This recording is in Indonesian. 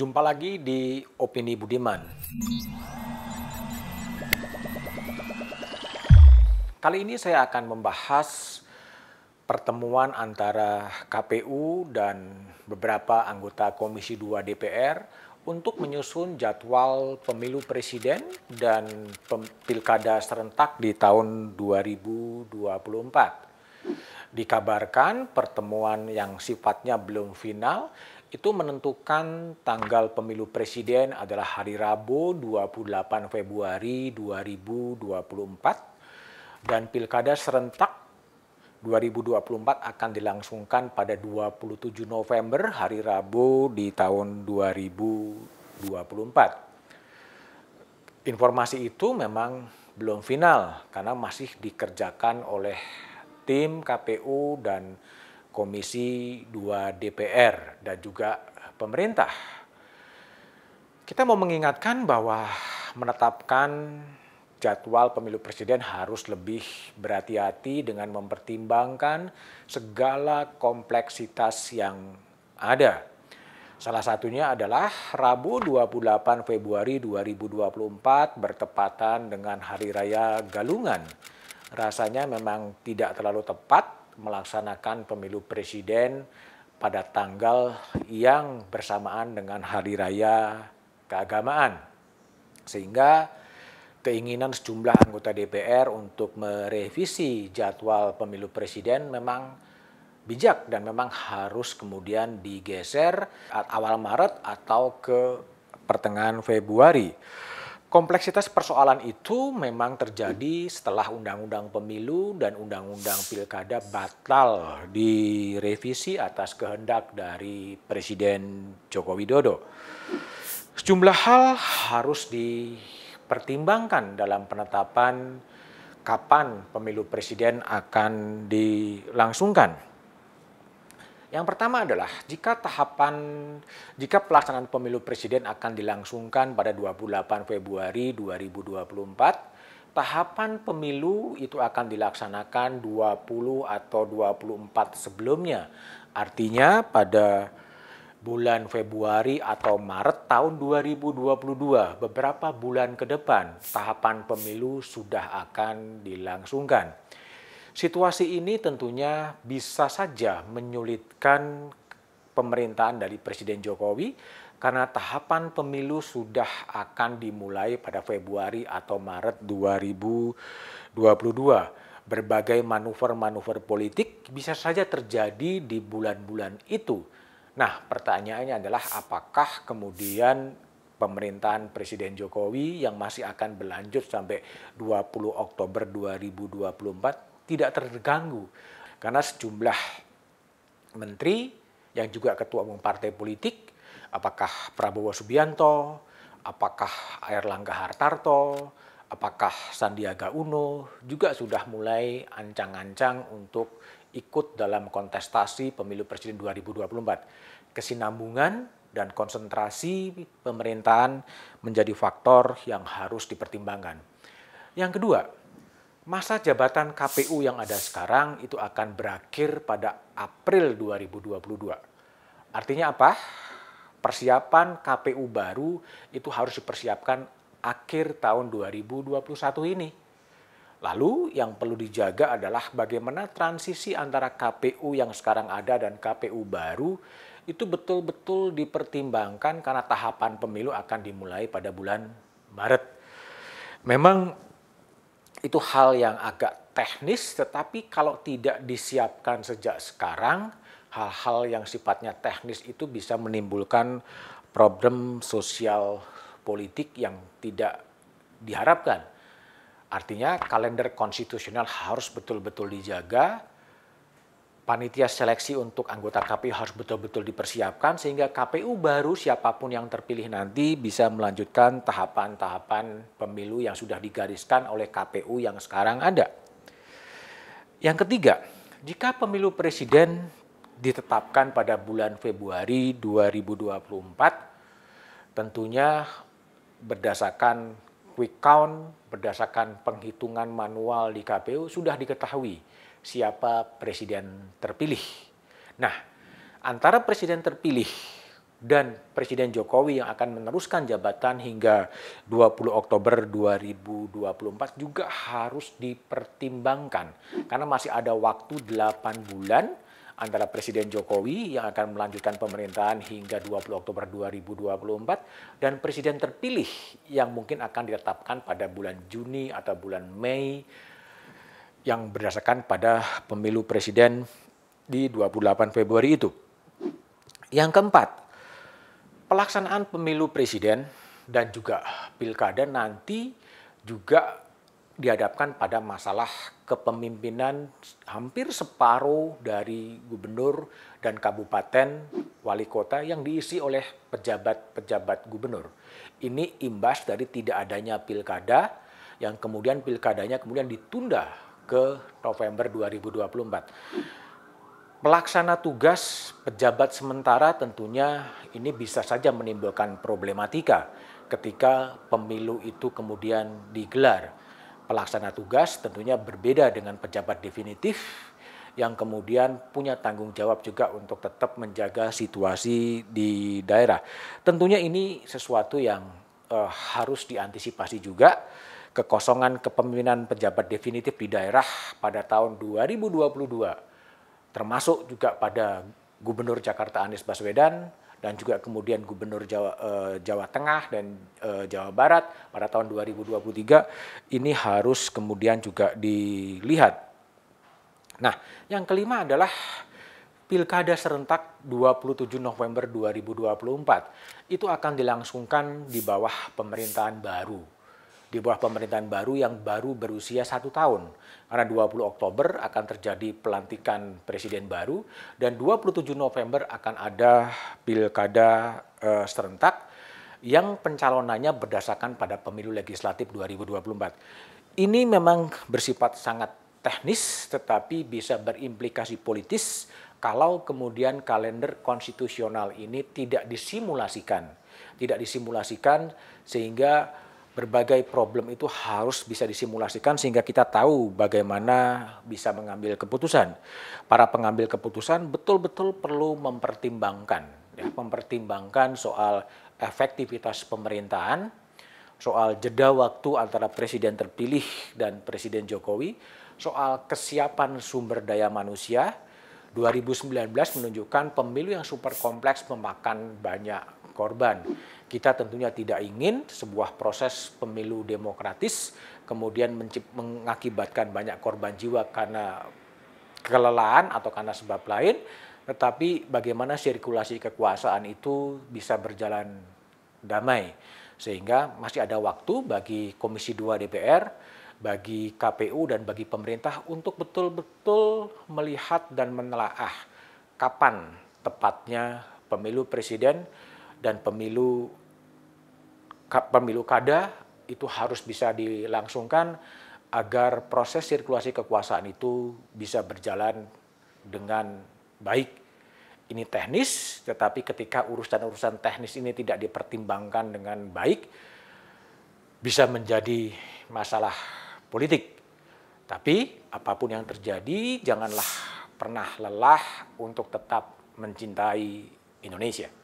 Jumpa lagi di Opini Budiman. Kali ini saya akan membahas pertemuan antara KPU dan beberapa anggota Komisi 2 DPR untuk menyusun jadwal pemilu presiden dan pilkada serentak di tahun 2024. Dikabarkan pertemuan yang sifatnya belum final itu menentukan tanggal pemilu presiden adalah hari Rabu 28 Februari 2024 dan pilkada serentak 2024 akan dilangsungkan pada 27 November hari Rabu di tahun 2024. Informasi itu memang belum final karena masih dikerjakan oleh tim KPU dan Komisi 2 DPR dan juga pemerintah. Kita mau mengingatkan bahwa menetapkan jadwal pemilu presiden harus lebih berhati-hati dengan mempertimbangkan segala kompleksitas yang ada. Salah satunya adalah Rabu 28 Februari 2024 bertepatan dengan Hari Raya Galungan. Rasanya memang tidak terlalu tepat melaksanakan pemilu presiden pada tanggal yang bersamaan dengan hari raya keagamaan. Sehingga keinginan sejumlah anggota DPR untuk merevisi jadwal pemilu presiden memang bijak dan memang harus kemudian digeser awal Maret atau ke pertengahan Februari. Kompleksitas persoalan itu memang terjadi setelah Undang-Undang Pemilu dan Undang-Undang Pilkada batal direvisi atas kehendak dari Presiden Joko Widodo. Sejumlah hal harus dipertimbangkan dalam penetapan kapan pemilu presiden akan dilangsungkan. Yang pertama adalah jika tahapan jika pelaksanaan pemilu presiden akan dilangsungkan pada 28 Februari 2024, tahapan pemilu itu akan dilaksanakan 20 atau 24 sebelumnya. Artinya pada bulan Februari atau Maret tahun 2022, beberapa bulan ke depan tahapan pemilu sudah akan dilangsungkan. Situasi ini tentunya bisa saja menyulitkan pemerintahan dari Presiden Jokowi karena tahapan pemilu sudah akan dimulai pada Februari atau Maret 2022. Berbagai manuver-manuver politik bisa saja terjadi di bulan-bulan itu. Nah, pertanyaannya adalah apakah kemudian pemerintahan Presiden Jokowi yang masih akan berlanjut sampai 20 Oktober 2024 tidak terganggu karena sejumlah menteri yang juga ketua umum partai politik, apakah Prabowo Subianto, apakah Erlangga Hartarto, apakah Sandiaga Uno juga sudah mulai ancang-ancang untuk ikut dalam kontestasi pemilu presiden 2024. Kesinambungan dan konsentrasi pemerintahan menjadi faktor yang harus dipertimbangkan. Yang kedua, masa jabatan KPU yang ada sekarang itu akan berakhir pada April 2022. Artinya apa? Persiapan KPU baru itu harus dipersiapkan akhir tahun 2021 ini. Lalu yang perlu dijaga adalah bagaimana transisi antara KPU yang sekarang ada dan KPU baru itu betul-betul dipertimbangkan karena tahapan pemilu akan dimulai pada bulan Maret. Memang itu hal yang agak teknis, tetapi kalau tidak disiapkan sejak sekarang, hal-hal yang sifatnya teknis itu bisa menimbulkan problem sosial politik yang tidak diharapkan. Artinya kalender konstitusional harus betul-betul dijaga, panitia seleksi untuk anggota KPU harus betul-betul dipersiapkan sehingga KPU baru siapa pun yang terpilih nanti bisa melanjutkan tahapan-tahapan pemilu yang sudah digariskan oleh KPU yang sekarang ada. Yang ketiga, jika pemilu presiden ditetapkan pada bulan Februari 2024, tentunya berdasarkan quick count, berdasarkan penghitungan manual di KPU sudah diketahui siapa presiden terpilih. Nah, antara presiden terpilih dan Presiden Jokowi yang akan meneruskan jabatan hingga 20 Oktober 2024 juga harus dipertimbangkan karena masih ada waktu 8 bulan antara Presiden Jokowi yang akan melanjutkan pemerintahan hingga 20 Oktober 2024 dan presiden terpilih yang mungkin akan ditetapkan pada bulan Juni atau bulan Mei yang berdasarkan pada pemilu presiden di 28 Februari itu. Yang keempat, pelaksanaan pemilu presiden dan juga pilkada nanti juga dihadapkan pada masalah kepemimpinan hampir separuh dari gubernur dan kabupaten wali kota yang diisi oleh pejabat-pejabat gubernur. Ini imbas dari tidak adanya pilkada yang kemudian pilkadanya kemudian ditunda ke November 2024. Pelaksana tugas pejabat sementara tentunya ini bisa saja menimbulkan problematika ketika pemilu itu kemudian digelar. Pelaksana tugas tentunya berbeda dengan pejabat definitif yang kemudian punya tanggung jawab juga untuk tetap menjaga situasi di daerah. Tentunya ini sesuatu yang uh, harus diantisipasi juga kekosongan kepemimpinan pejabat definitif di daerah pada tahun 2022 termasuk juga pada Gubernur Jakarta Anies Baswedan dan juga kemudian Gubernur Jawa, eh, Jawa Tengah dan eh, Jawa Barat pada tahun 2023 ini harus kemudian juga dilihat. Nah, yang kelima adalah Pilkada serentak 27 November 2024 itu akan dilangsungkan di bawah pemerintahan baru di bawah pemerintahan baru yang baru berusia satu tahun. Karena 20 Oktober akan terjadi pelantikan presiden baru dan 27 November akan ada pilkada eh, serentak yang pencalonannya berdasarkan pada pemilu legislatif 2024. Ini memang bersifat sangat teknis tetapi bisa berimplikasi politis kalau kemudian kalender konstitusional ini tidak disimulasikan. Tidak disimulasikan sehingga berbagai problem itu harus bisa disimulasikan sehingga kita tahu bagaimana bisa mengambil keputusan. Para pengambil keputusan betul-betul perlu mempertimbangkan, ya, mempertimbangkan soal efektivitas pemerintahan, soal jeda waktu antara presiden terpilih dan presiden Jokowi, soal kesiapan sumber daya manusia. 2019 menunjukkan pemilu yang super kompleks memakan banyak korban kita tentunya tidak ingin sebuah proses pemilu demokratis kemudian mengakibatkan banyak korban jiwa karena kelelahan atau karena sebab lain, tetapi bagaimana sirkulasi kekuasaan itu bisa berjalan damai. Sehingga masih ada waktu bagi Komisi 2 DPR, bagi KPU dan bagi pemerintah untuk betul-betul melihat dan menelaah kapan tepatnya pemilu presiden dan pemilu pemilu kada itu harus bisa dilangsungkan agar proses sirkulasi kekuasaan itu bisa berjalan dengan baik. Ini teknis, tetapi ketika urusan-urusan teknis ini tidak dipertimbangkan dengan baik, bisa menjadi masalah politik. Tapi apa pun yang terjadi, janganlah pernah lelah untuk tetap mencintai Indonesia.